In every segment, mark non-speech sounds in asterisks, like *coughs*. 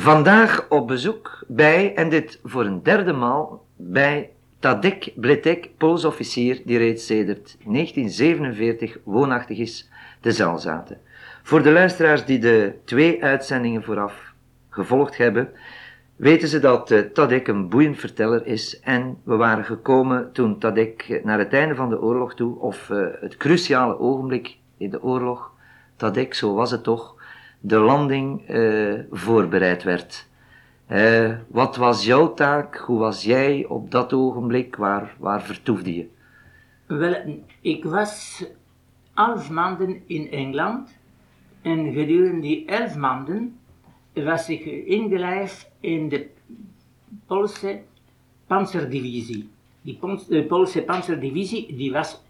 Vandaag op bezoek bij, en dit voor een derde maal, bij Tadek Bletek, Pools officier die reeds sedert 1947 woonachtig is, de Zalzaten. Voor de luisteraars die de twee uitzendingen vooraf gevolgd hebben, weten ze dat uh, Tadek een boeiend verteller is en we waren gekomen toen Tadek naar het einde van de oorlog toe, of uh, het cruciale ogenblik in de oorlog, Tadek, zo was het toch, de landing uh, voorbereid werd. Uh, wat was jouw taak? Hoe was jij op dat ogenblik? Waar, waar vertoefde je? Wel, ik was elf maanden in Engeland en gedurende die elf maanden was ik ingelijfd in de Poolse panzerdivisie. Die de Poolse panzerdivisie die was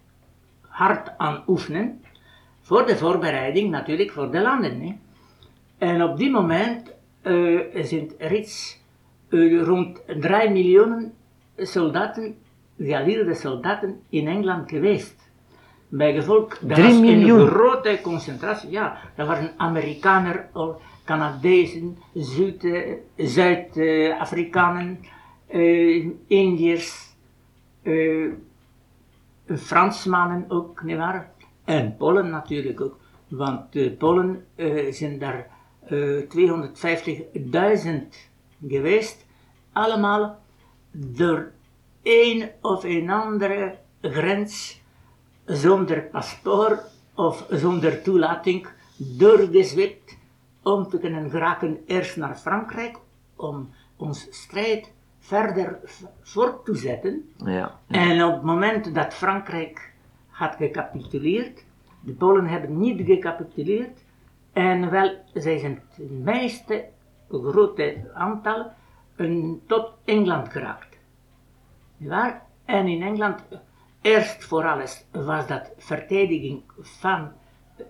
hard aan oefenen voor de voorbereiding natuurlijk voor de landen. Hè. En op die moment uh, zijn er iets uh, rond 3 miljoen soldaten, geallieerde soldaten in Engeland geweest. Bij gevolg, dat was een grote concentratie. Ja, dat waren Amerikanen, Canadezen, Zuid-Afrikanen, uh, Indiërs, uh, Fransmannen ook, nietwaar? En Polen natuurlijk ook. Want Polen zijn daar 250.000 geweest, allemaal door een of een andere grens zonder paspoort of zonder toelating doorgezwipt om te kunnen geraken eerst naar Frankrijk om ons strijd verder voort te zetten. Ja, ja. En op het moment dat Frankrijk had gecapituleerd, de Polen hebben niet gecapituleerd, en wel, zij zijn het meeste grote aantal tot Engeland geraakt. Ja, en in Engeland, eerst voor alles was dat verdediging van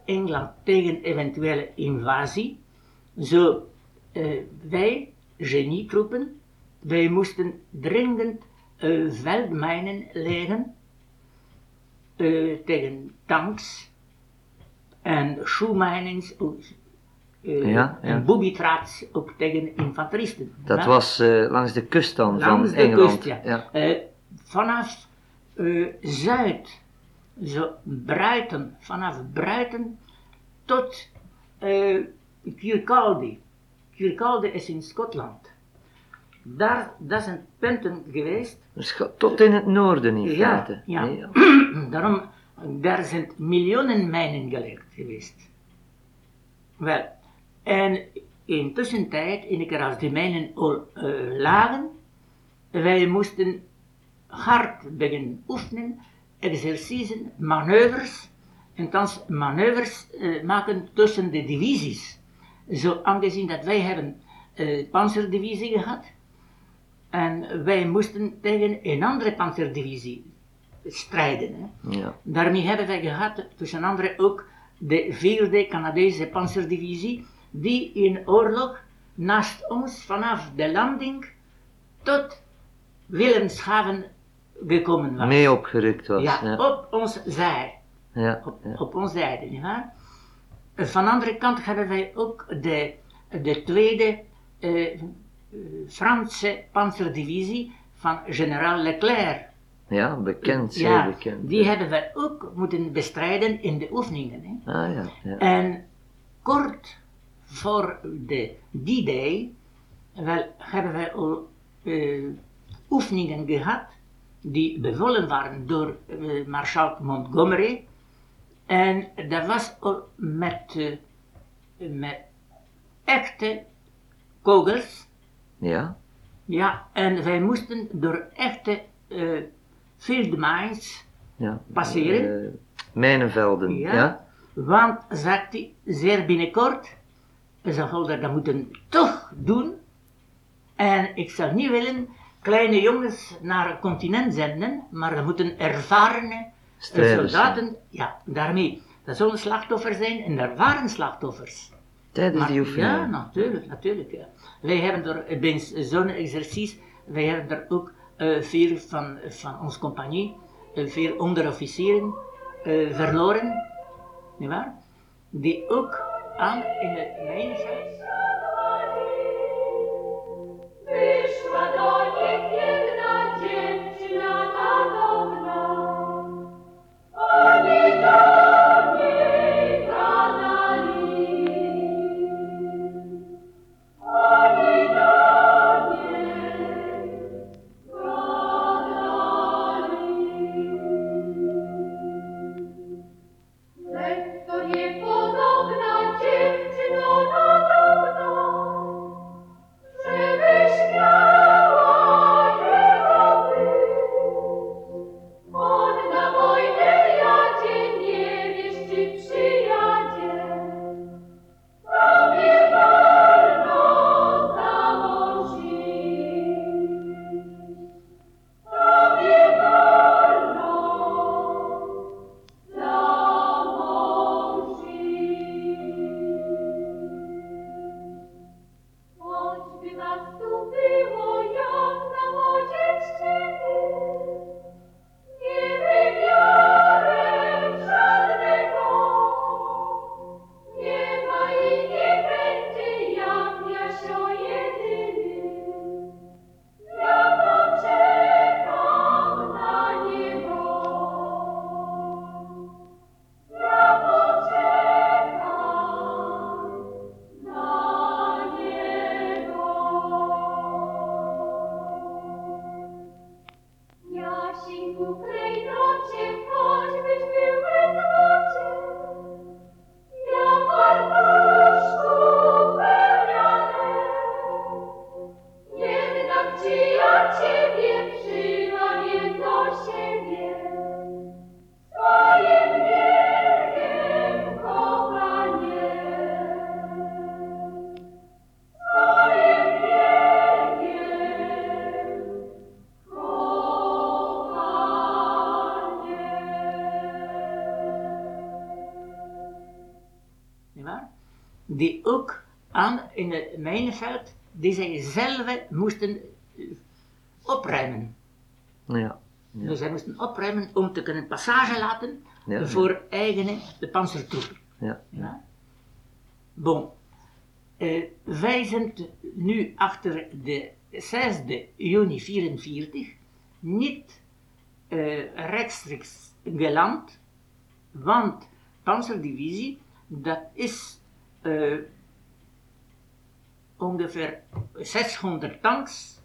Engeland tegen eventuele invasie. Zo, uh, wij, genietroepen, wij moesten dringend uh, veldmijnen leggen uh, tegen tanks en shoemijnings uh, ja, traps ook tegen infanteristen. Dat was uh, langs de kust dan langs van Engeland? Kust, ja. ja. Uh, vanaf Zuid, zo Bruiten, vanaf Bruiten tot Kirkcaldy. Kirkcaldy is in Schotland. Daar, dat zijn punten geweest. Dus tot in het noorden in feite. Ja, ja. *clears throat* daarom daar zijn miljoenen mijnen gelegd geweest. Wel, en in tussentijd, in keer als die mijnen al uh, lagen, wij moesten hard beginnen oefenen, exercities, manoeuvres, en thans manoeuvres uh, maken tussen de divisies. Zo aangezien dat wij hebben uh, panzerdivisie gehad, en wij moesten tegen een andere panzerdivisie strijden. Hè. Ja. Daarmee hebben wij gehad, tussen andere ook, de vierde Canadese panzerdivisie, die in oorlog naast ons vanaf de landing tot Wilhelmshaven gekomen was. Mee opgerukt was. Ja, op ons zij. Ja, op, ja. op ons zijde, ja. Van de andere kant hebben wij ook de, de tweede uh, Franse panzerdivisie van generaal Leclerc ja, bekend, zeer ja, bekend. Die hebben wij ook moeten bestrijden in de oefeningen. Hè. Ah, ja, ja. En kort voor de D-Day wel, hebben wij al uh, oefeningen gehad die bevolen waren door uh, Marshal Montgomery. En dat was al met, uh, met echte kogels. Ja. Ja, en wij moesten door echte field mines ja. passeren. Uh, mijnenvelden, ja. ja. Want, zegt hij, zeer binnenkort, zal dat dat moeten toch doen. En ik zou niet willen kleine jongens naar een continent zenden, maar er moeten ervaren soldaten, ja, daarmee. Dat zullen slachtoffers zijn en ervaren slachtoffers. Tijdens die oefening? Ja, natuurlijk, natuurlijk. Ja. Wij hebben er bij zo'n exercitie, wij hebben er ook eh, veel van, van onze compagnie, eh, veel onderofficieren eh, verloren, nietwaar? Die ook aan in het mijnenveld. Zelf moesten eh, opruimen. Ja. Ja. Dus zij moesten opruimen om te kunnen passage laten Ja. voor eigen de panzertroepen. Ja. Ja. Bon. Eh, wij zijn nu achter de 6 juni 44 niet eh, rechtstreeks geland, want panzerdivisie, dat is ongeveer 600 tanks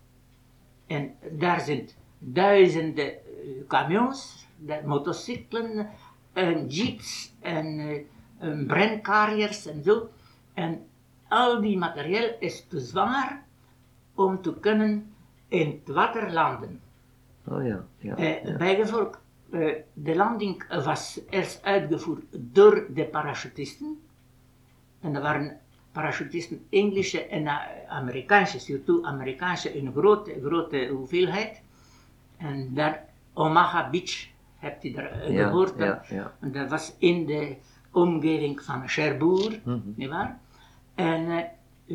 en daar zijn duizenden eh, camions, motorcyclen, en jeeps en eh, en brandcarriers en zo. En al die materieel is te zwaar om te kunnen in het water landen. Oh ja. ja. Eh, bijgevolg, eh, de landing was eerst uitgevoerd door de parachutisten. En dat waren parachutisten, Engelse en eh, Amerikaanse, surtout Amerikaanse in grote, grote hoeveelheid. En daar Omaha Beach, hebt u daar eh, Ja, gehoord? ja, ja. En dat was in de omgeving van Cherbourg, Mhm. nietwaar? En eh,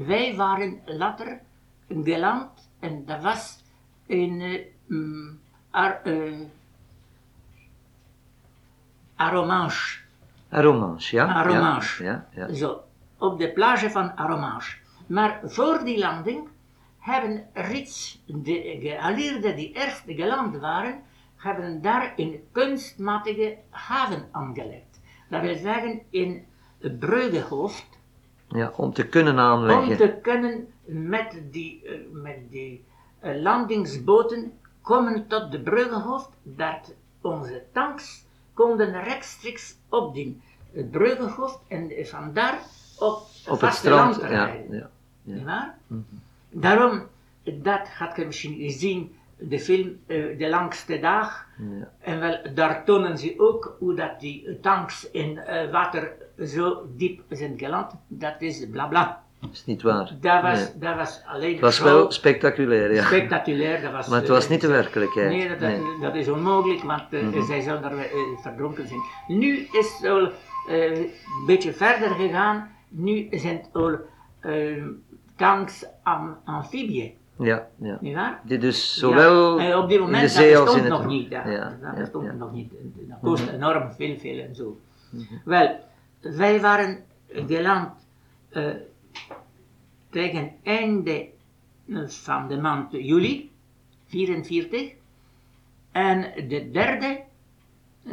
wij waren later geland en dat was in mm, Ar, eh, Arromanche. Aromanche, ja? Aromanche. Ja, ja, ja. Zo, op de plage van Arromanche. Maar voor die landing hebben reeds de geallieerden die eerst geland waren, hebben daar een kunstmatige haven aangelegd. Dat wil zeggen in Breugehoofd, Ja, om te kunnen om aanleggen. te kunnen met die, eh, met die eh, landingsboten komen tot de Bruggenhoofd, dat onze tanks konden rechtstreeks op die eh, Bruggenhoofd en vandaar op, Op het strand. Ja, rijden. ja. ja. Nietwaar? Mhm. Daarom, dat gaat je misschien gezien, de film eh, De Langste Dag. Ja. En wel, daar tonen ze ook hoe dat die tanks in eh, water zo diep zijn geland. Dat is bla bla. Dat is niet waar. Dat was, Nee. dat was alleen Het was show, wel spectaculair, ja. spectaculair. Dat was, Maar het eh, was niet de werkelijkheid. Nee, dat, Nee. Mhm. dat is onmogelijk, want eh, zij zouden er eh, verdronken zijn. Nu is het eh, een beetje verder gegaan. Nu zijn het al eh, tanks am amfibieën, Ja, ja. nietwaar? Die dus zowel ja, en op dit in moment de dat zee bestond in het nog niet. Ja, Ja, dat ja, bestond ja. nog niet. Dat kost enorm veel, veel en zo. Wel, wij waren geland eh, tegen einde van de maand juli 44 en de derde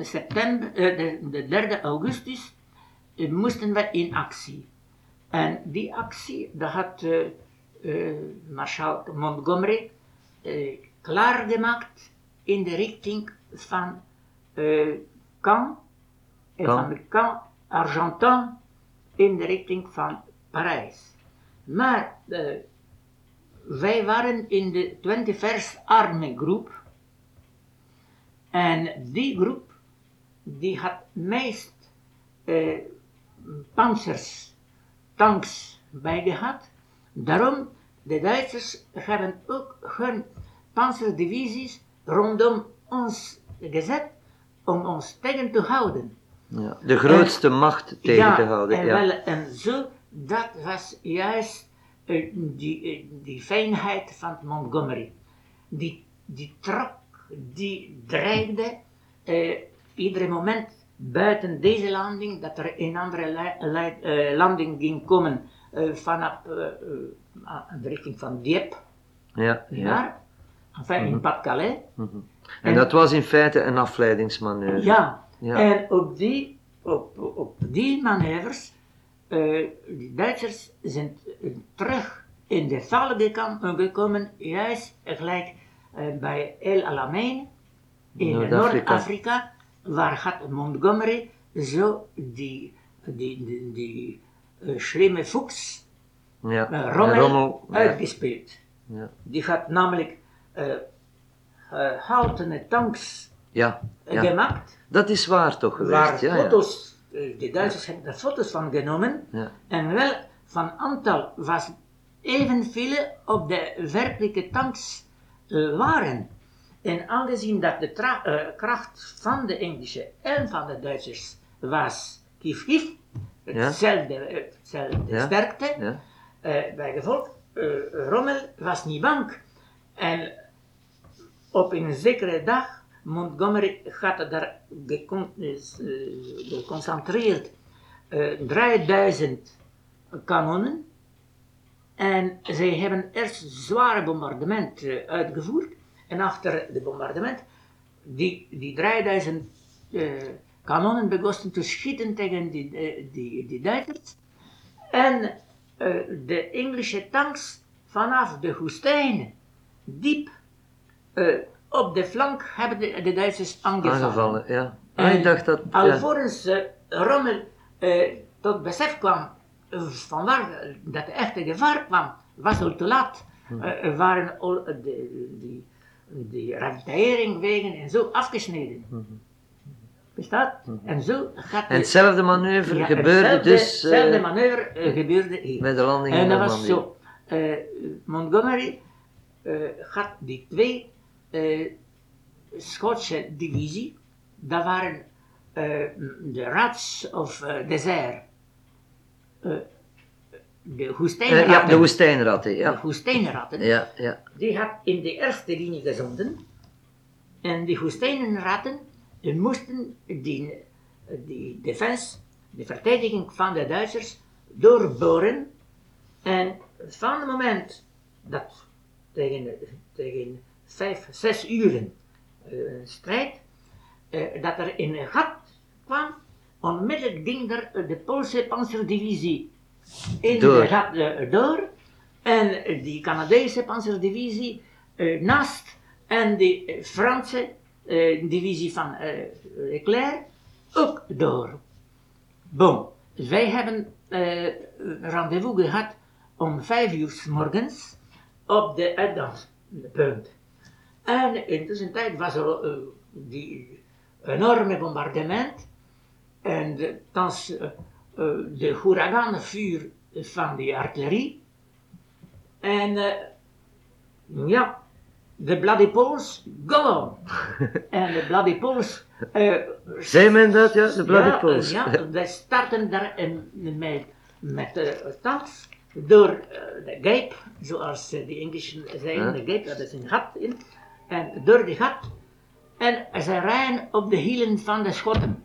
september, eh, de, de derde augustus eh, moesten we in actie. En die actie, dat had eh eh, Marshal Montgomery eh, klaargemaakt in de richting van Caen en van Caen Argentan in de richting van Parijs. Maar wij waren in de 21st Army Group en die groep die had meest eh, panzers, tanks bij gehad. Daarom, de Duitsers hebben ook hun panzerdivisies rondom ons gezet om ons tegen te houden. Ja, de grootste macht tegen te houden. En, Ja. wel, en zo, dat was juist eh, die, eh, die fijnheid van Montgomery. Die, die trok, die dreigde iedere moment buiten deze landing, dat er een andere eh, landing ging komen eh, vanaf eh, aan de richting van Dieppe, Ja, ja. enfin in Pas-de-Calais. Mhm. En dat was in feite een afleidingsmanoeuvre. Ja, Ja. en op die, op, op die manoeuvres, die Duitsers zijn terug in de val gekomen, juist gelijk bij El Alamein in Noord-Afrika. Waar gaat Montgomery zo die, die, die, die eh, slimme fuchs, Ja. eh, Rommel, Rommel, uitgespeeld. Ja. Die gaat namelijk eh, houten tanks Ja. ja. gemaakt. Dat is waar toch geweest. waar ja, ja. foto's, de Duitsers hebben daar foto's van genomen. Ja. En wel, van aantal was evenveel op de werkelijke tanks waren. En aangezien dat de eh, kracht van de Engelse en van de Duitsers was kief kief, hetzelfde, eh, hetzelfde Ja. sterkte. Ja. Eh, bij gevolg, eh, Rommel was niet bang. En op een zekere dag, Montgomery had daar gecon- geconcentreerd eh 3000 kanonnen. En zij hebben eerst zware bombardement eh, uitgevoerd. En achter het bombardement, die, die 3000 eh, kanonnen begonnen te schieten tegen die, eh, die, die Duitsers. En eh, de Engelse tanks vanaf de woestijn, diep eh, op de flank, hebben de, de Duitsers aangevallen. Aangevallen, ja. En Ah, ik dacht dat... Ja. Alvorens eh, Rommel tot besef kwam van waar dat de echte gevaar kwam, was al te laat. Hm. Waren al de, die, die ravitailleringwegen en zo afgesneden. Bestaat? En zo gaat. En hetzelfde manoeuvre ja, gebeurde hetzelfde- dus eh, Hetzelfde manoeuvre eh, gebeurde hier. bij de landing in En dat was zo. eh, Montgomery had die twee Schotse divisie, dat waren de Rats of Desert. Eh, de woestijnratten. ja, de woestijnratten, de ja. woestijnratten, Ja, ja. die had in de eerste linie gezonden. En die woestijnratten die moesten die, die defense, de verdediging van de Duitsers, doorboren. En van het moment dat tegen, tegen vijf, zes uren eh, strijd, eh, dat er in een gat kwam, onmiddellijk ging er de Poolse panzerdivisie in Door. de gat eh, door. En die Canadese panzerdivisie eh, naast en de eh, Franse eh, divisie van eh, Leclerc ook door. Bon, wij hebben eh, rendezvous gehad om vijf uur 's morgens op de uitgangspunt. En intussen tijd was er eh, die enorme bombardement en thans eh, eh, de huraganenvuur van die artillerie. En eh, ja, de Bloody Poles, go on! *laughs* en de Bloody Poles eh, Zei men dat, ja? De Bloody ja, Poles. Ja, wij starten daar in, met, met uh, tanks door eh, de Gape, zoals eh, de Engelsen zeiden, Ja. de Gape, dat is een gat in. En door die gat. En ze rijden op de hielen van de Schotten.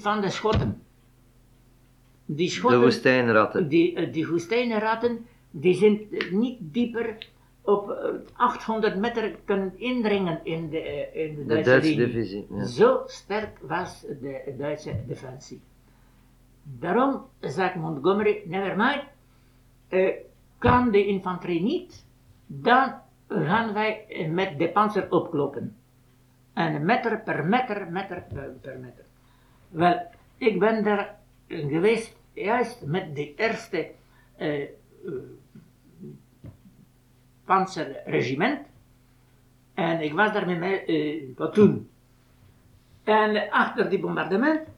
Van de Schotten. Die De Schotten, woestijnratten. die, eh, die die zijn eh, niet dieper op eh, 800 meter kunnen indringen in de, eh, in de De Duitse linie. divisie. Ja. Zo sterk was de Duitse defensie. Daarom zegt Montgomery, never mind, eh, kan de infanterie niet, dan gaan wij eh, met de panzer opkloppen. En meter per meter, meter per, per meter. Wel, ik ben daar geweest juist met de eerste eh, panzerregiment. En ik was daar met mijn eh, platoon. En achter die bombardement,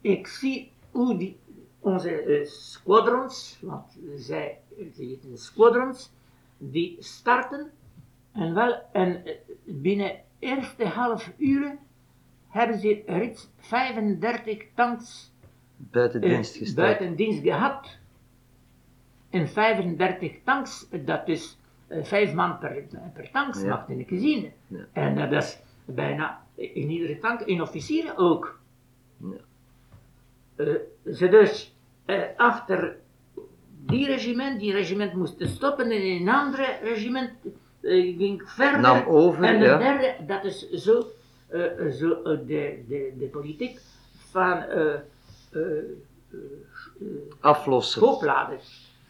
ik zie hoe die, onze squadrons, want zij heten squadrons, die starten. En wel, en binnen eerste half uur hebben ze reeds 35 tanks Buiten eh, dienst gesteld. buiten dienst gehad. En 35 tanks, dat is eh, vijf man per, per tanks, Ja. mag gezien. Ja. En eh, dat is bijna in iedere tank, in officieren ook. Ja. Eh, ze dus eh, achter die regiment, die regiment moest stoppen en een andere regiment eh, ging verder. Nam over, en de derde, dat is zo, eh, zo eh, de, de, de politiek van eh eh, eh, eh, Aflossen. schoopladen.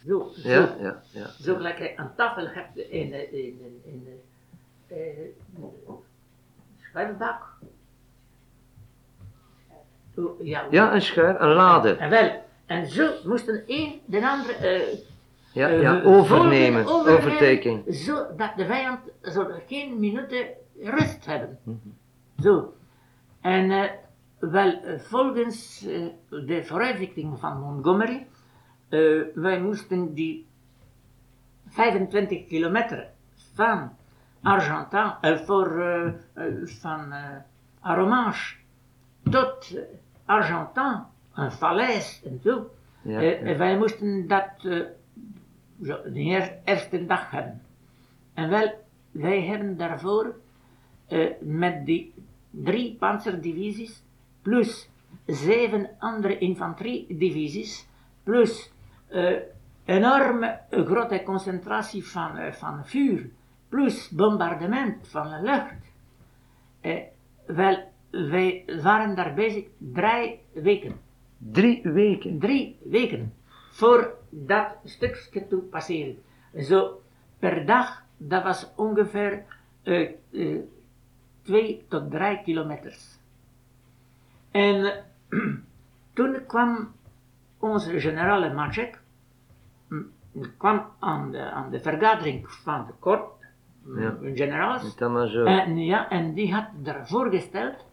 Zo, zo, Ja, ja, ja. zo gelijk je aan tafel hebt in de, in de, in de eh, schuimbak. Zo, Ja, Ja, een schuif, een lade. En wel, en zo moesten een de andere eh, Ja, eh, ja, overnemen, overnemen, overtaking. Zodat de vijand zou geen minuten rust hebben. Mhm. Zo. En eh, wel, eh, volgens eh, de vooruitzichting van Montgomery, wij moesten die 25 kilometer van Argentan, voor, van Arromanches tot Argentan, een falaise en zo. Ja, ja. Wij moesten dat de eer- eerste dag hebben. En wel, wij hebben daarvoor met die drie panzerdivisies, plus zeven andere infanteriedivisies, plus eh, enorme eh, grote concentratie van, eh, van vuur, plus bombardement van de lucht. Wel, wij waren daar bezig drie weken Drie weken. drie weken voor dat stukje te passeren. Zo per dag, dat was ongeveer eh, eh, twee tot drie kilometers. En *clears throat* toen kwam onze generaal Macek, hm, kwam aan de, aan de vergadering van de kort, Ja. generaals, dat maar zo. en, ja, en die had daarvoor gesteld,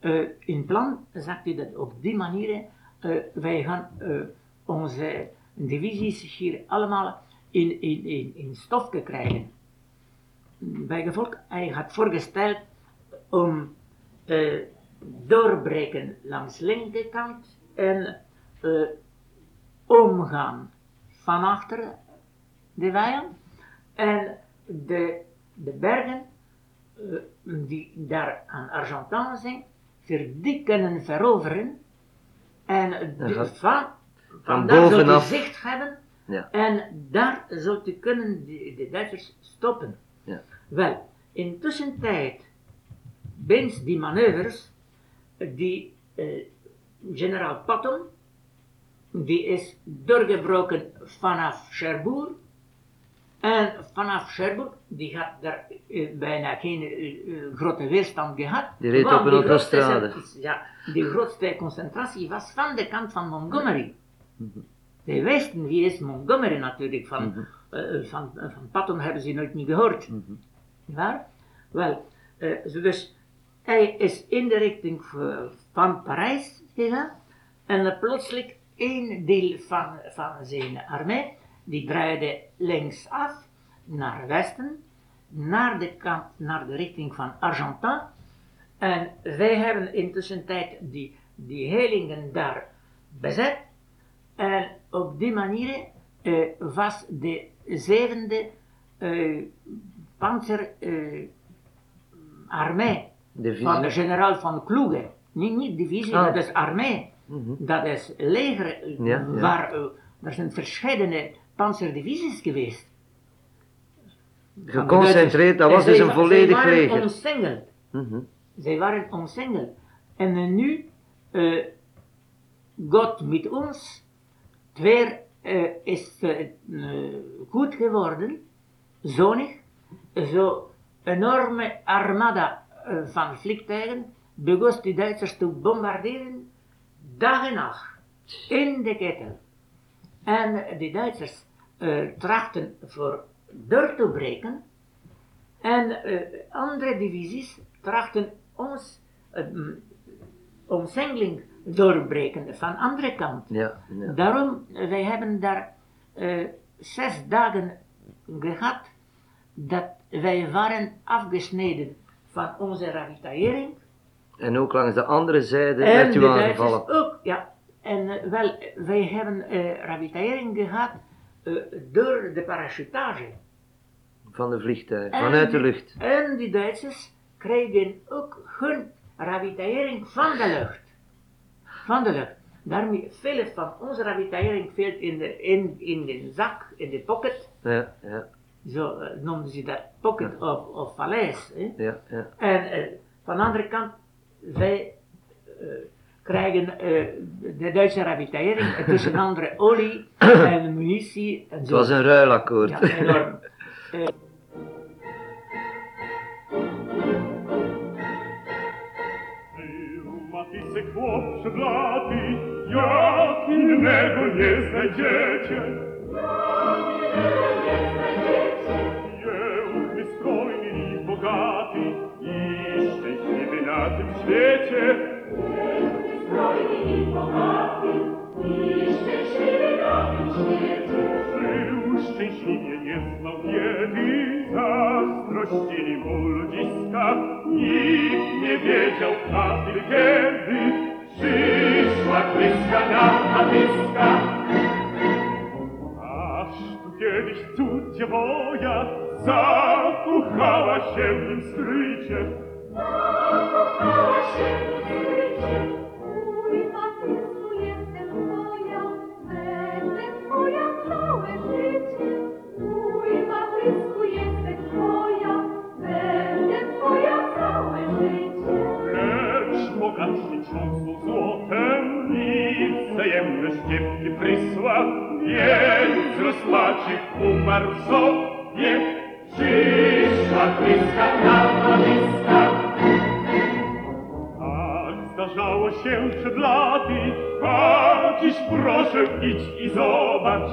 eh, in plan, zegt hij dat op die manier, eh, wij gaan eh, onze divisies hier allemaal in, in, in, in stofje krijgen. Bijgevolg, hij had voorgesteld om eh, doorbreken langs linkerkant en eh, omgaan van achter de vijand en de, de bergen eh, die daar aan Argentan zijn, die kunnen veroveren en de, gaat van, van bovenaf. zicht hebben Ja. en daar zult je kunnen de, de Duitsers stoppen. Ja. Wel, intussen tijd, binnen die manoeuvres, die eh, generaal Patton, die is doorgebroken vanaf Cherbourg. En vanaf Cherbourg, die had daar eh, bijna geen eh, grote weerstand gehad. Die reed op een autostrade. Ja, die grootste concentratie was van de kant van Montgomery. Die wisten wie is Montgomery natuurlijk van, eh, van, van Patton hebben ze nooit niet gehoord. Waar? Wel, dus hij is in de richting van Parijs gegaan en plotseling één deel van, van zijn armee, die draaide linksaf naar westen, naar de kant, naar de richting van Argentan. En wij hebben intussen tijd die, die helingen daar bezet. En op die manier eh, was de zevende eh panzer eh, Divisie. van de generaal van Kloege. Niet, niet divisie, Ah. dat is armee. Mhm. Dat is leger, eh, Ja, ja. waar eh, er zijn verschillende panzerdivisies geweest. Geconcentreerd, dat was dus een volledig Zij waren leger. omsingeld. Mhm. Zij waren omsingeld. En eh, nu, God met ons, het weer is eh, goed geworden, zonnig, zo enorme armada van vliegtuigen begon de Duitsers te bombarderen, dag en nacht, in de ketel. En de Duitsers eh, trachten voor door te breken, en eh, andere divisies trachten ons uh, omsingeling doorbreken van andere kant. Ja, ja. Daarom, eh, wij hebben daar eh, zes dagen gehad dat wij waren afgesneden van onze ravitaillering. En ook langs de andere zijde En werd u Duitsers aangevallen. ook, ja. En eh, wel, wij hebben eh ravitaillering gehad eh, door de parachutage. Van de vliegtuigen, En vanuit de lucht. En die Duitsers kregen ook hun ravitaillering van de lucht. Van de lucht. Daarmee veel van onze ravitaillering viel in de, in, in de zak, in de pocket. Ja, ja, Zo eh, noemden ze dat pocket of, of valies. Hè. ja, ja. En eh, van de andere kant, wij eh, krijgen eh, de Duitse ravitaillering, tussen andere olie *coughs* en munitie en Het zo. was een ruilakkoord. Ja, enorm. Chłopcze blady, jak innego nie znajdziecie. Zazdrościli mu ludziska. Nikt nie wiedział wtedy, kiedy przyszła kryska na natyska. Aż tu kiedyś cud dziewoja zakochała się w nim skrycie. Mój Pięciu smaczych umarł w sobie, przyszła bliska kawaliska. Tak zdarzało się przed laty, a dziś proszę idź i zobacz.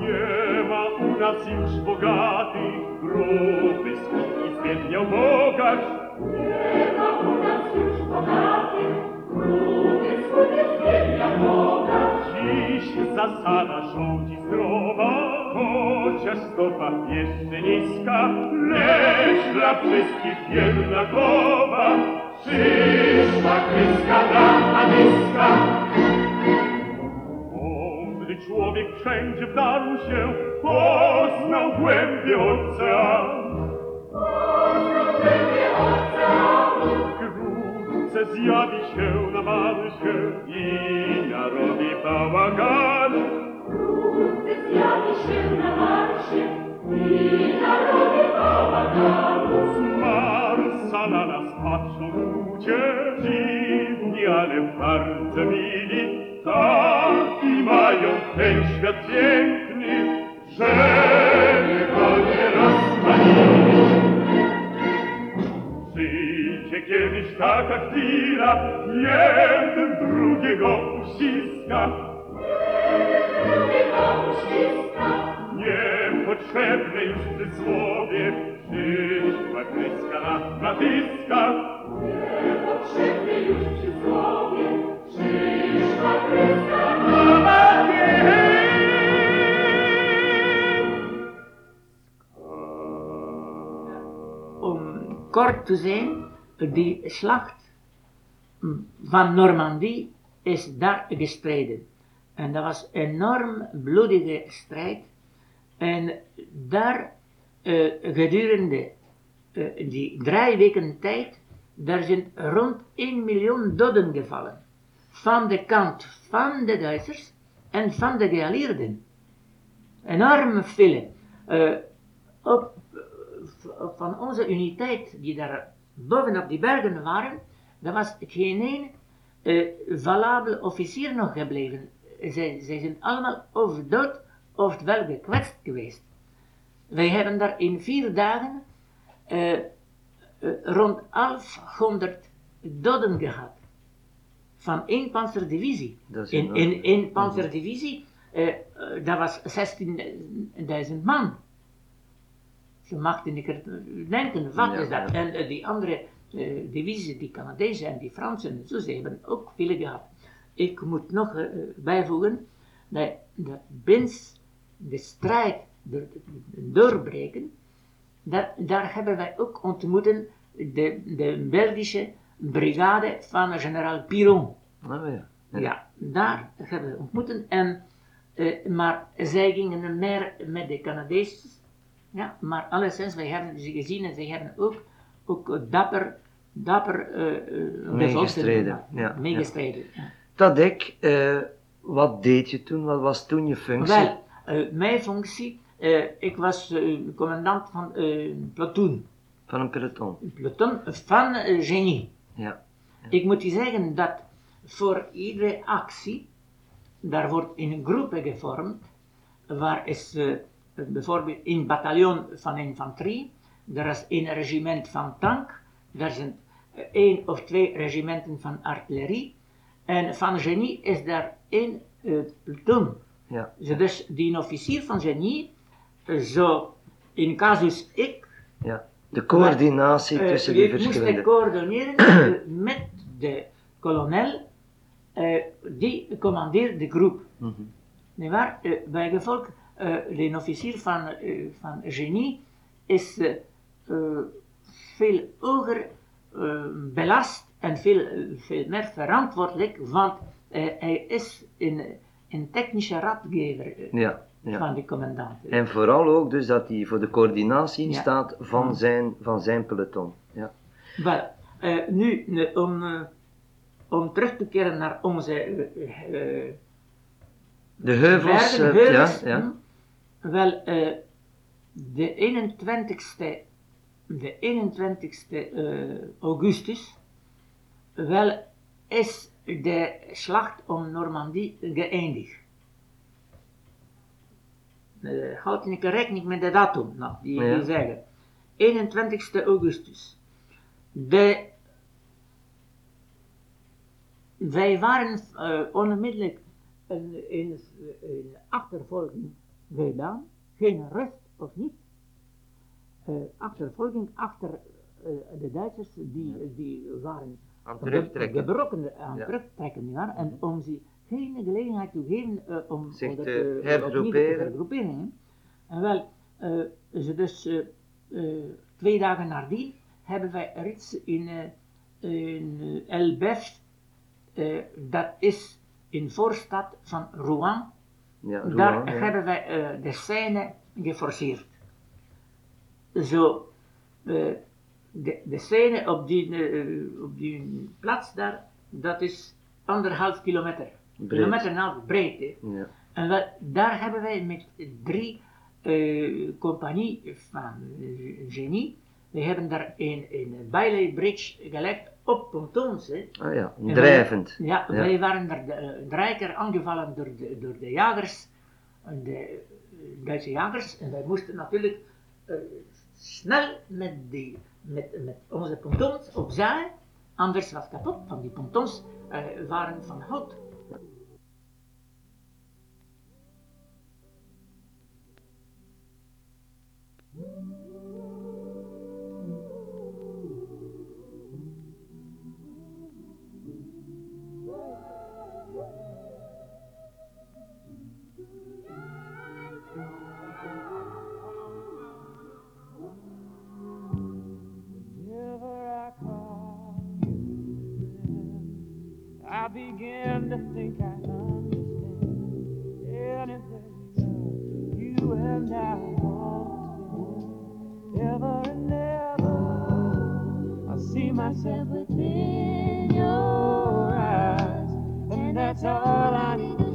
Nie ma u nas już bogatych, gruby skut i zbiedniał bogacz. Nie ma u nas już bogatych, gruby skut i zbiedniał Dziś zasada rządzi zdrowa, chociaż stopa jeszcze niska, lecz dla wszystkich jednakowa. Przyszła kryska na natyska. Mądry człowiek wszędzie wdarł się, poznał głębie oceanu. Wkrótce zjawi się na marsie i narobi bałagan. Z Marsa na nas patrzą ludzie dziwni, ale bardzo mili. Taki mają ten świat piękny, że go nie rozpalili. Przyjdzie kiedyś taka chwila, jeden drugiego uściska. potrzebne już przysłowie. Przyszła kryska na natyska, Potrzebne już przysłowie, przyszła kreska a nie. Om kort te zijn, die slacht mm, van Normandie is daar gestreden. En dat was een enorm bloedige strijd. En daar eh, gedurende eh, die drie weken tijd, daar zijn rond 1 miljoen doden gevallen. Van de kant van de Duitsers en van de geallieerden. Enorm veel. Eh, op, eh, van onze uniteit die daar bovenop die bergen waren, er was geen één eh, valabele officier nog gebleven. Zij, zij zijn allemaal of dood of wel gekwetst geweest. Wij hebben daar in vier dagen eh, eh, rond 1100 doden gehad. Van één panzerdivisie. In, in één panzerdivisie, eh, eh, dat was 16.000 man. Ze maakten niet denken, wat is dat? En eh, die andere eh, divisies, die Canadezen en die Fransen en zo, ze hebben ook veel gehad. Ik moet nog eh, bijvoegen dat, dat binnen de strijd door, doorbreken, dat, daar hebben wij ook ontmoeten de, de Belgische brigade van generaal Piron. Ah, ja. Ja, daar hebben we ontmoeten. En, maar zij gingen meer met de Canadezen. Ja, maar alleszins, wij hebben ze gezien en zij hebben ook, ook dapper, dapper eh, Meegestreden, ja, Meegestreden. ja. Tadek, eh, wat deed je toen? Wat was toen je functie? Wel, mijn functie, ik was commandant van een platoon. Van een peloton. Een platoon van genie. Ja. Ik moet je zeggen dat voor iedere actie, daar wordt in groepen gevormd, waar is bijvoorbeeld een bataljon van infanterie, er is een regiment van tank, er zijn eh, één of twee regimenten van artillerie, en van genie is daar één eh, platoon. Ja. Dus die officier van genie, eh, zo in casus ik, ja. De coördinatie tussen die je moest verschillende... coördineren *coughs* met de kolonel, eh, die commandeert de groep. Mhm. Nee waar? Eh, bij gevolg, eh, officier van, eh, van genie is eh, veel hoger belast en veel, veel meer verantwoordelijk, want hij is een, een technische raadgever Ja. ja. van de commandant. En vooral ook dus dat hij voor de coördinatie Ja. staat van, zijn, van zijn peloton. Ja. Wel, nu, om, om terug te keren naar onze De heuvels, bergen, heuvels, ja, ja. Wel, eh, de 21ste, de 21ste eh, augustus, wel, is de slacht om Normandie geëindigd. Uh, houd ik rekening met de datum, nou, die, Ja. die zeggen. 21ste augustus. De, wij waren onmiddellijk in, in, in achtervolging gedaan, geen rust of niet. Eh, achtervolging achter eh, de Duitsers, die, die waren Aan terugtrekken. gebroken aan Ja. terugtrekken, ja, en om ze geen gelegenheid te geven eh, om Zich om dat, te hergroeperen. En wel, ze dus twee dagen nadien hebben wij reeds in, in eh, dat is in voorstad van Rouen, Ja, daar ja. hebben wij eh, de scène geforceerd. Zo, eh, de, de scène op die, eh, op die plaats daar, dat is anderhalf kilometer. Breed. Kilometer en een half breed. hè. Ja. En wel, daar hebben wij met drie compagnie van genie, we hebben daar een, een Bailey Bridge gelegd op pontons. Hè. Ah ja, En wij- drijvend. Ja, Ja. wij waren er de, eh, drie keer aangevallen door de, door de jagers, de eh, Duitse jagers, en wij moesten natuurlijk eh, snel met, die, met, met onze pontons opzij, anders was het kapot, want die pontons waren van hout. Begin to think I understand. Are, you and I want to ever and ever. I see myself within your eyes, and that's all I need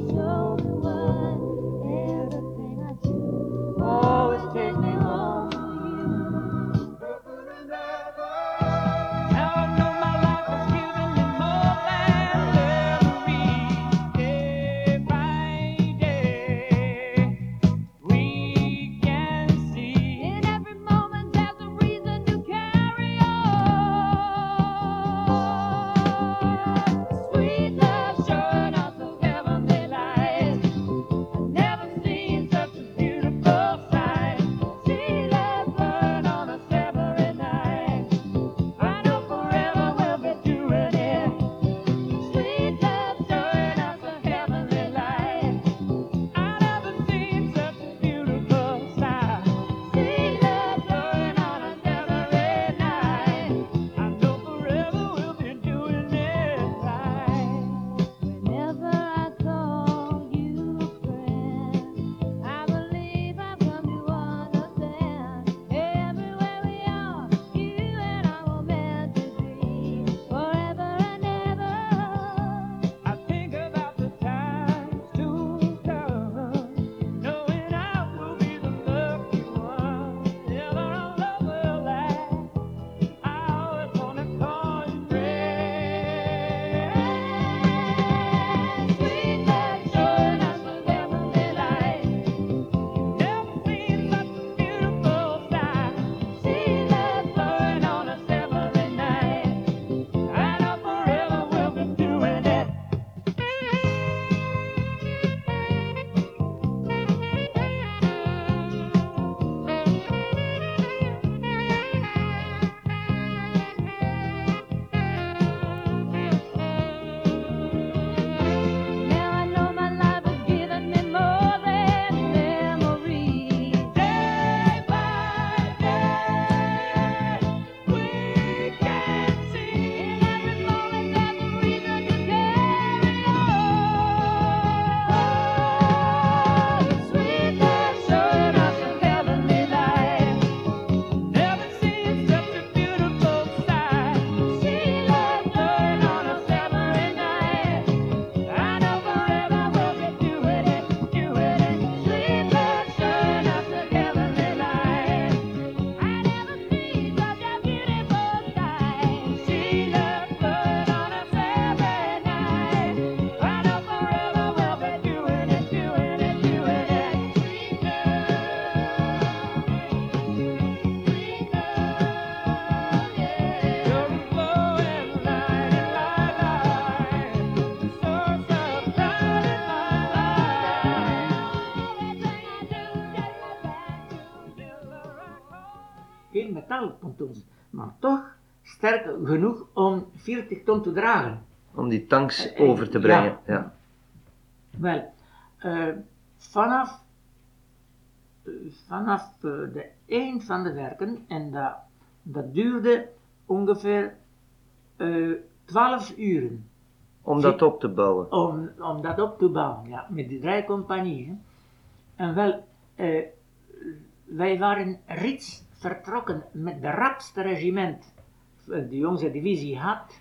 sterk genoeg om 40 ton te dragen. Om die tanks Eh, over te ja. brengen. Ja. Wel, eh, vanaf, eh, vanaf eh, de eind van de werken, en dat, dat duurde ongeveer eh 12 uren Om dat op te bouwen. om, om dat op te bouwen, ja, met die drie compagnieën. En wel, eh, wij waren reeds vertrokken met de rapste regiment eh, die onze divisie had,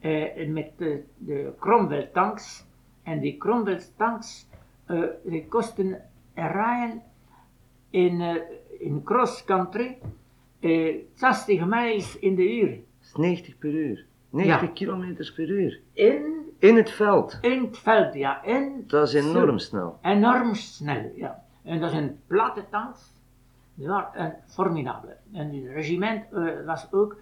eh, met de, de Cromwell tanks. En die Cromwell tanks, eh, die kosten rijden in, eh, in cross country eh 60 miles in de uur. Dat is 90 per uur. 90 Ja. kilometers per uur. In, In het veld. in het veld, ja. In Dat is enorm snel. Enorm snel, ja. En dat zijn platte tanks. Ja, en formidabel. En het regiment eh, was ook eh,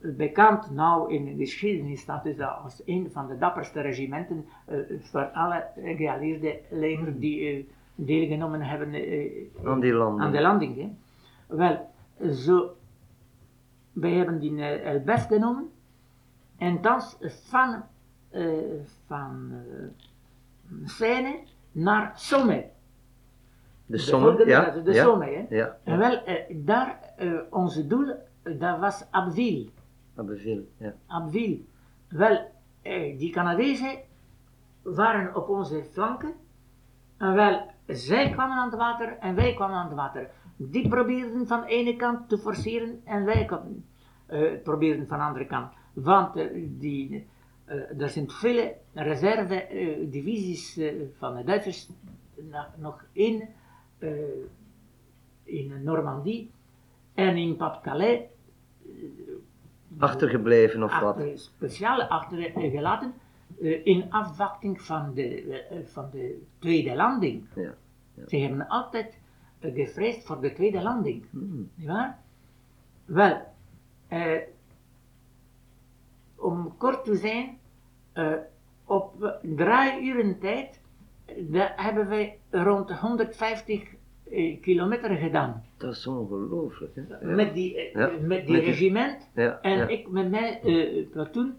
bekend, nou in de geschiedenis staat dus dat als een van de dapperste regimenten eh, voor alle geallieerde legers die eh, deelgenomen hebben eh, Aan die aan de landing. Hè. Wel, zo, wij hebben die eh, Elbef genomen en dan van, eh van eh, Seine naar Somme. De Somme, ja. de Somme, hè. Ja, En wel, eh, daar, eh, onze doel, eh, dat was Abbeville. Abbeville, ja. Abbeville. Wel, eh, die Canadezen waren op onze flanken. En wel, zij kwamen aan het water en wij kwamen aan het water. Die probeerden van de ene kant te forceren en wij kwamen, eh, probeerden van de andere kant. Want eh, die, eh, er zijn vele reserve-divisies van de Duitsers nog, in, in Normandie en in Pas-de-Calais Achtergebleven of wat? achter, speciaal achtergelaten eh, in afwachting van de, eh, van de tweede landing. Ja. Ze hebben altijd eh, gevreesd voor de tweede landing. Hmm. Nietwaar? Wel, eh, om kort te zijn, eh, op eh, drie uren tijd eh, hebben wij rond 150 eh, kilometer gedaan. Dat is ongelooflijk. Hè? Ja. Met die, eh, Ja, met die met die- regiment. Ja, En ja. ik met mijn platoon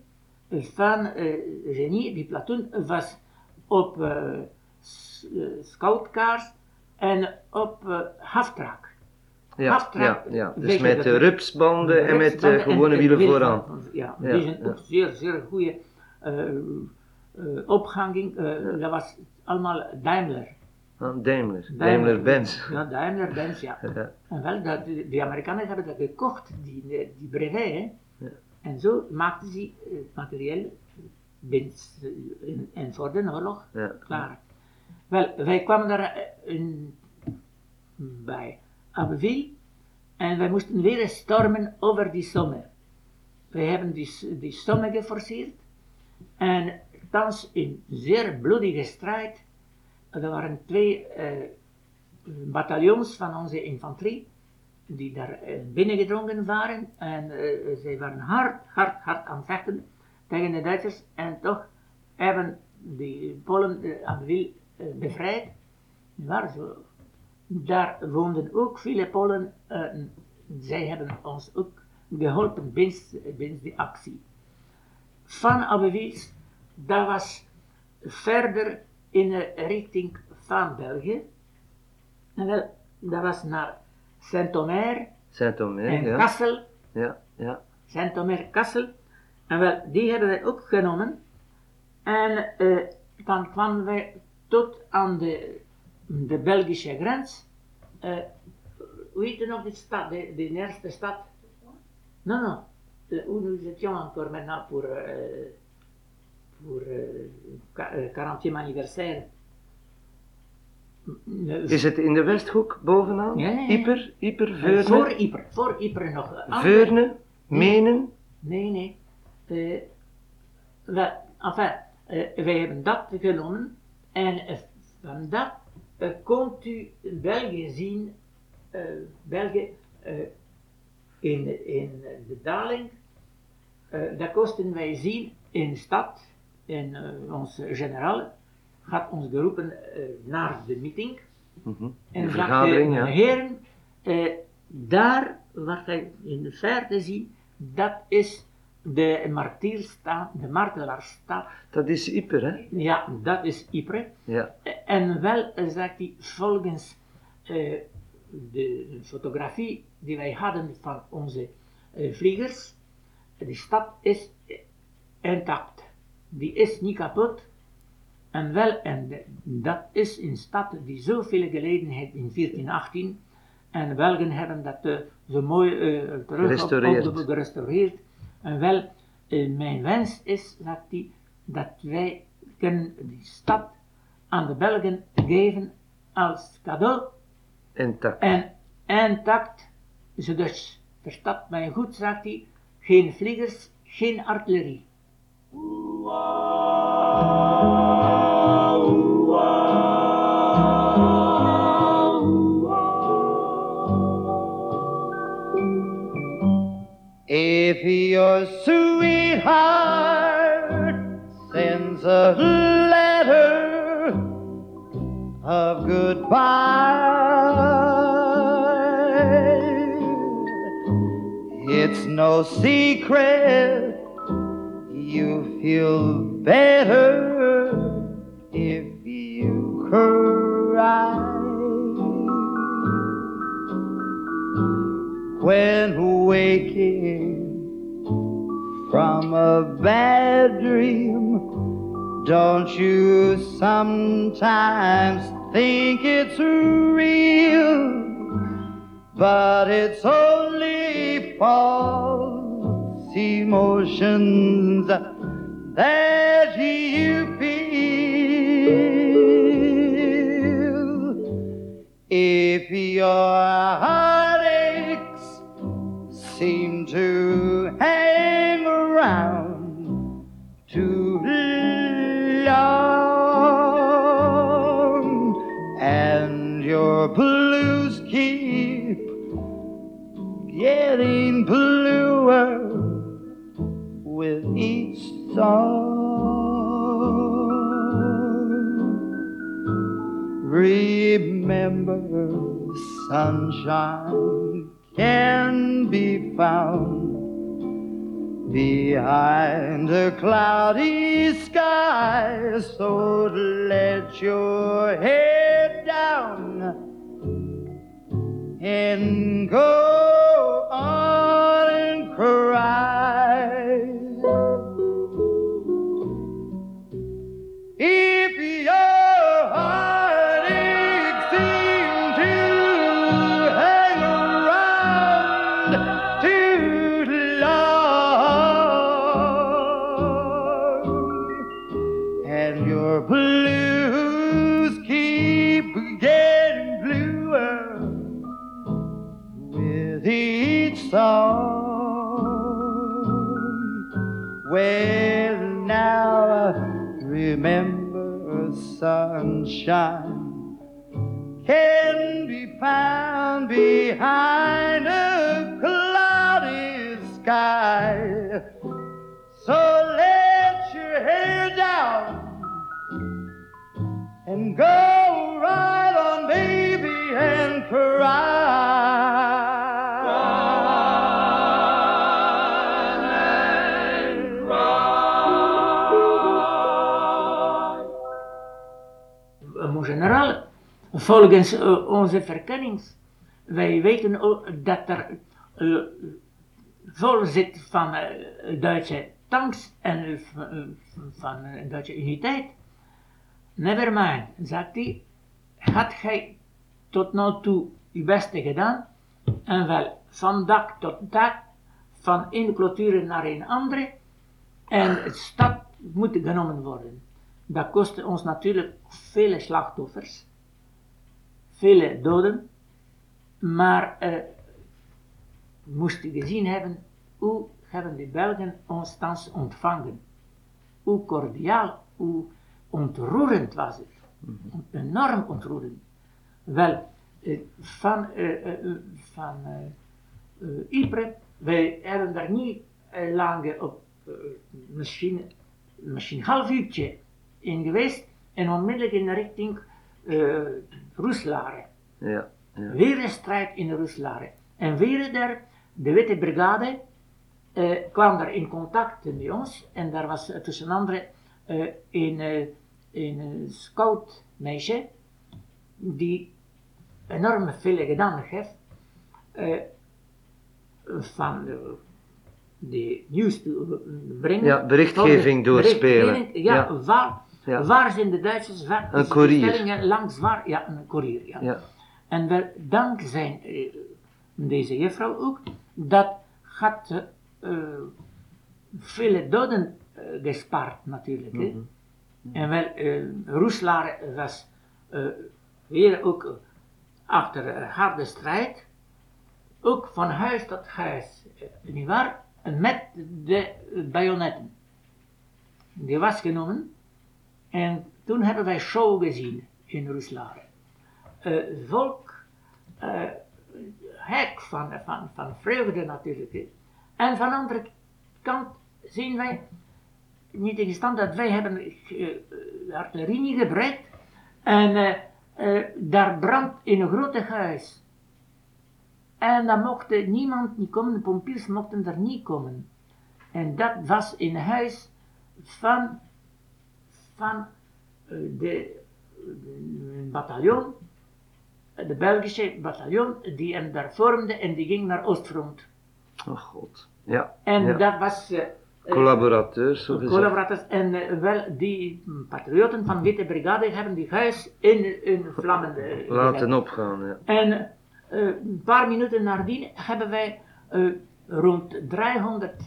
eh, van eh, genie, die platoon was op scoutkaars en op eh halftrack. ja, ja, ja. Dus met de rupsbanden en met eh, gewone en wielen vooraan. Ja, Ja, die zijn ja. ook zeer, zeer goede opganging. Dat was allemaal Daimler. Ah, Daimler, Daimler-Benz. Ja, Daimler-Benz, ja. *laughs* Ja. En wel, dat, de, Amerikanen hebben dat gekocht, die, die brevet. Hè. Ja. En zo maakten ze eh, het materieel bins, eh, en, en voor de oorlog Ja. klaar. Wel, wij kwamen daar eh, in, bij Abbeville en wij moesten weer stormen over die Somme. Wij hebben die, die Somme geforceerd en thans in zeer bloedige strijd. Er waren twee eh, bataljons van onze infanterie die daar eh, binnengedrongen waren en eh, zij waren hard, hard, hard aan het vechten tegen de Duitsers en toch hebben die Polen uh, Abbeville bevrijd. Daar woonden ook vele Polen, zij hebben ons ook geholpen binnen die actie. Van Abbeville, dat was verder in de richting van België. En wel, dat was naar Saint-Omer Saint-Omer, en ja. Kassel. Ja, ja. Saint-Omer Kassel. En wel, die hebben wij ook genomen. En eh, dan kwamen wij tot aan de, de Belgische grens. Eh hoe heet nog de stad, de, de eerste stad? Non, non. Eh, Hoe nous étions encore maintenant pour, euh, pour euh, qua- euh, 40e anniversaire. Eh, Is het in de Westhoek bovenaan? Ja, ja, ja. Ieper, Ieper, eh, Veurne, voor Yper, voor Yper nog. eh, andere- Veurne, Menen. Nee, nee. Eh, wel, enfin, eh, wij hebben dat genomen en eh, van dat eh, komt u België zien, eh, België eh, in, in de daling, eh, dat kosten wij zien in de stad en eh, onze generaal gaat ons geroepen eh, naar de meeting. Mhm. En De zegt, vergadering, eh, ja. heren, eh, daar wat wij in de verte zien, dat is de martierstaat, de martelaarstaat. Dat is Ieper, hè? Ja, dat is Ypres. Ja. En wel, zegt hij, volgens de fotografie die wij hadden van onze eh, vliegers, de stad is intact. Die is niet kapot. En wel, en dat is een stad die zoveel geleden heeft in 1418. En Belgen hebben dat eh, zo mooi eh, terug op- gerestaureerd. En wel, eh, mijn wens is dat, die, dat wij kunnen die stad aan de Belgen geven als cadeau Intact. en intact. Ze dus, verstaat mij goed, zegt hij, geen vliegers, geen artillerie. If your sweetheart sends a letter of goodbye, it's no secret you feel better if you cry. When waking from a bad dream. Don't you sometimes think it's real? But it's only false emotions that you feel. If your heartaches song. Remember, sunshine can be found behind a cloudy sky. So let your head down and go on and cry. E can be found behind a cloudy sky. So let your hair down and go right on, baby, and cry. Volgens eh, onze verkennings, wij weten dat er eh, vol zit van eh, Duitse tanks en van Duitse uniteit. Never mind, zegt hij, had gij tot nu toe uw beste gedaan, en wel van dak tot dak, van één clôture naar een andere, en de stad moet genomen worden. Dat kostte ons natuurlijk vele slachtoffers, vele doden, maar we moesten gezien hebben hoe hebben de Belgen ons thans ontvangen. Hoe cordiaal, hoe ontroerend was het. Enorm ontroerend. Wel, eh, van, eh, van Ypres, wij hebben daar niet eh, lang op, misschien, misschien een half uurtje in geweest en onmiddellijk in de richting eh Roeselare. Ja, ja. Weer een strijd in Roeselare. En weer daar, de Witte Brigade eh, kwam daar in contact met ons. En daar was eh, tussen andere eh, een, een scoutmeisje die enorm veel gedaan heeft van de, de nieuws te brengen. Ja, berichtgeving doorspelen. Ja, Ja. Waar, Ja. waar zijn de Duitsers? Waar Een koerier. langs waar? Ja, een koerier. Ja. Ja. En wel dankzij eh, deze juffrouw ook, dat had eh, vele doden eh, gespaard natuurlijk. hè. En wel, Roeslaar was weer ook achter een harde strijd, ook van huis tot huis, nietwaar? En met de bajonetten. Die was genomen en toen hebben wij show gezien in Roeslaar eh, volk eh, hek van, van, van vreugde natuurlijk. En van de andere kant zien wij, niet in stand dat wij hebben eh, artillerie gebruikt. En daar brandt in een grote huis. En dan mocht niemand niet komen, de pompiers mochten er niet komen. En dat was een huis van, van eh, de, een bataljon de Belgische bataljon die hem daar vormde en die ging naar Oostfront. Oh god. Ja. En ja. dat was, eh, eh, Collaborateurs, zo gezegd. collaborators. En eh, wel, die mm, patriotten van Witte Brigade hebben die huis in, in vlammen eh. *laughs* Laten opgaan, ja. En eh, een paar minuten nadien hebben wij eh, rond 300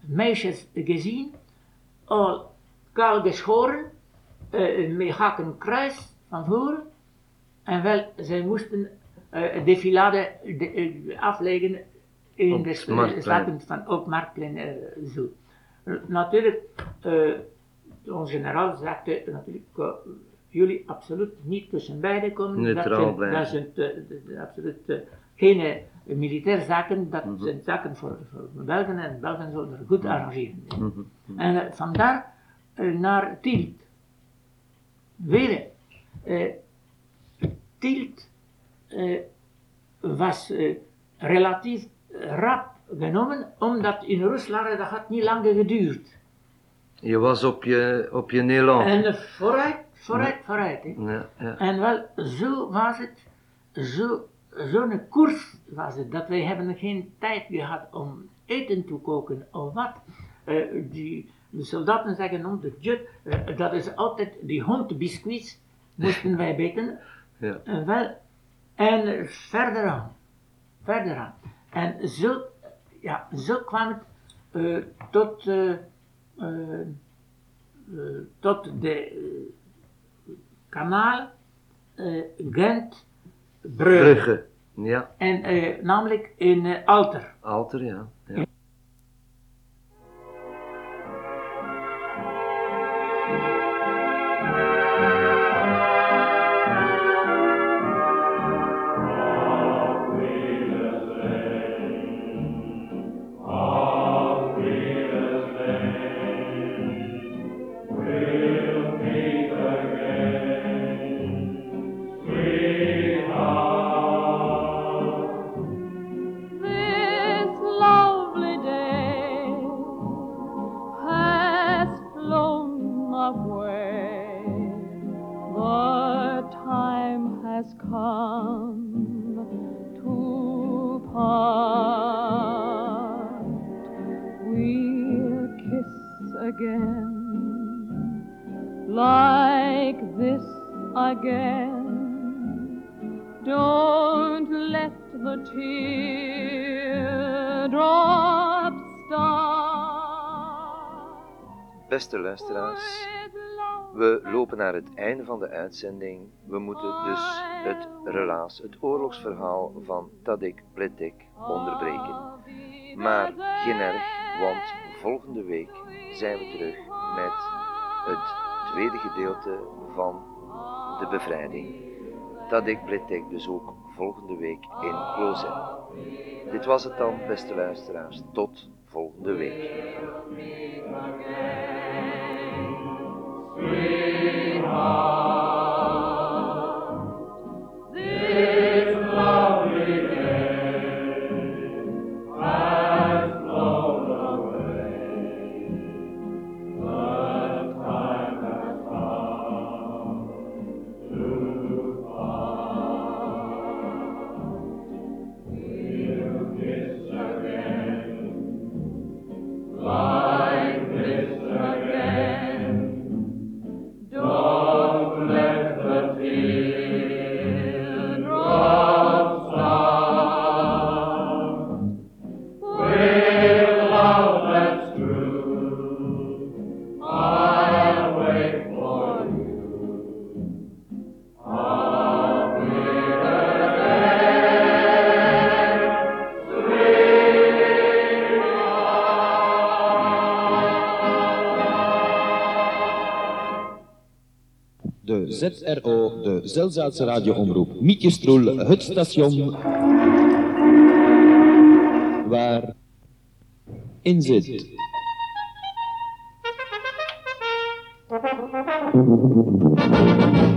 meisjes gezien, al kaal geschoren, eh, met haken kruis van voren. En wel, zij moesten eh, een defilade de- eh, afleggen in Op de straten van op Marktplein eh, zo. Eh, Natuurlijk, eh onze generaal sagte natuurlijk, eh, jullie absoluut niet tussen beiden komen. Neutraal dat zijn, blijven. dat zijn eh, de- de- absoluut eh, geen eh, militaire zaken, dat Mhm. zijn zaken voor, voor Belgen en Belgen zullen er goed arrangeren. Mhm. En eh, vandaar eh, naar Tielt. Weer, eh, Tielt eh, was eh, relatief rap genomen, omdat in Rusland dat had niet lang geduurd. Je was op je, op je Nederland. En vooruit, vooruit, vooruit. hè. Ja, ja. En wel, zo was het, zo, zo'n koers was het, dat wij hebben geen tijd gehad om eten te koken of wat. Die, de soldaten zeggen om de jet, eh, dat is altijd die hondbiscuits, moesten wij beten. *laughs* Ja. En wel, en verder aan, verder aan. En zo, ja, zo kwam het eh, tot, eh, eh, eh, tot de eh, kanaal eh, Gent Brugge. Brugge. Ja, En eh, namelijk in eh, Alter. Alter, ja. Beste luisteraars, we lopen naar het einde van de uitzending. We moeten dus het relaas, het oorlogsverhaal van Tadek Pletek onderbreken. Maar geen erg, want volgende week zijn we terug met het tweede gedeelte van de bevrijding. Tadek Pletek dus ook volgende week in Closet. Dit was het dan, beste luisteraars. Tot volgende week. Zelzaatse radioomroep Mietjestroel, het station waar in zit. *laughs*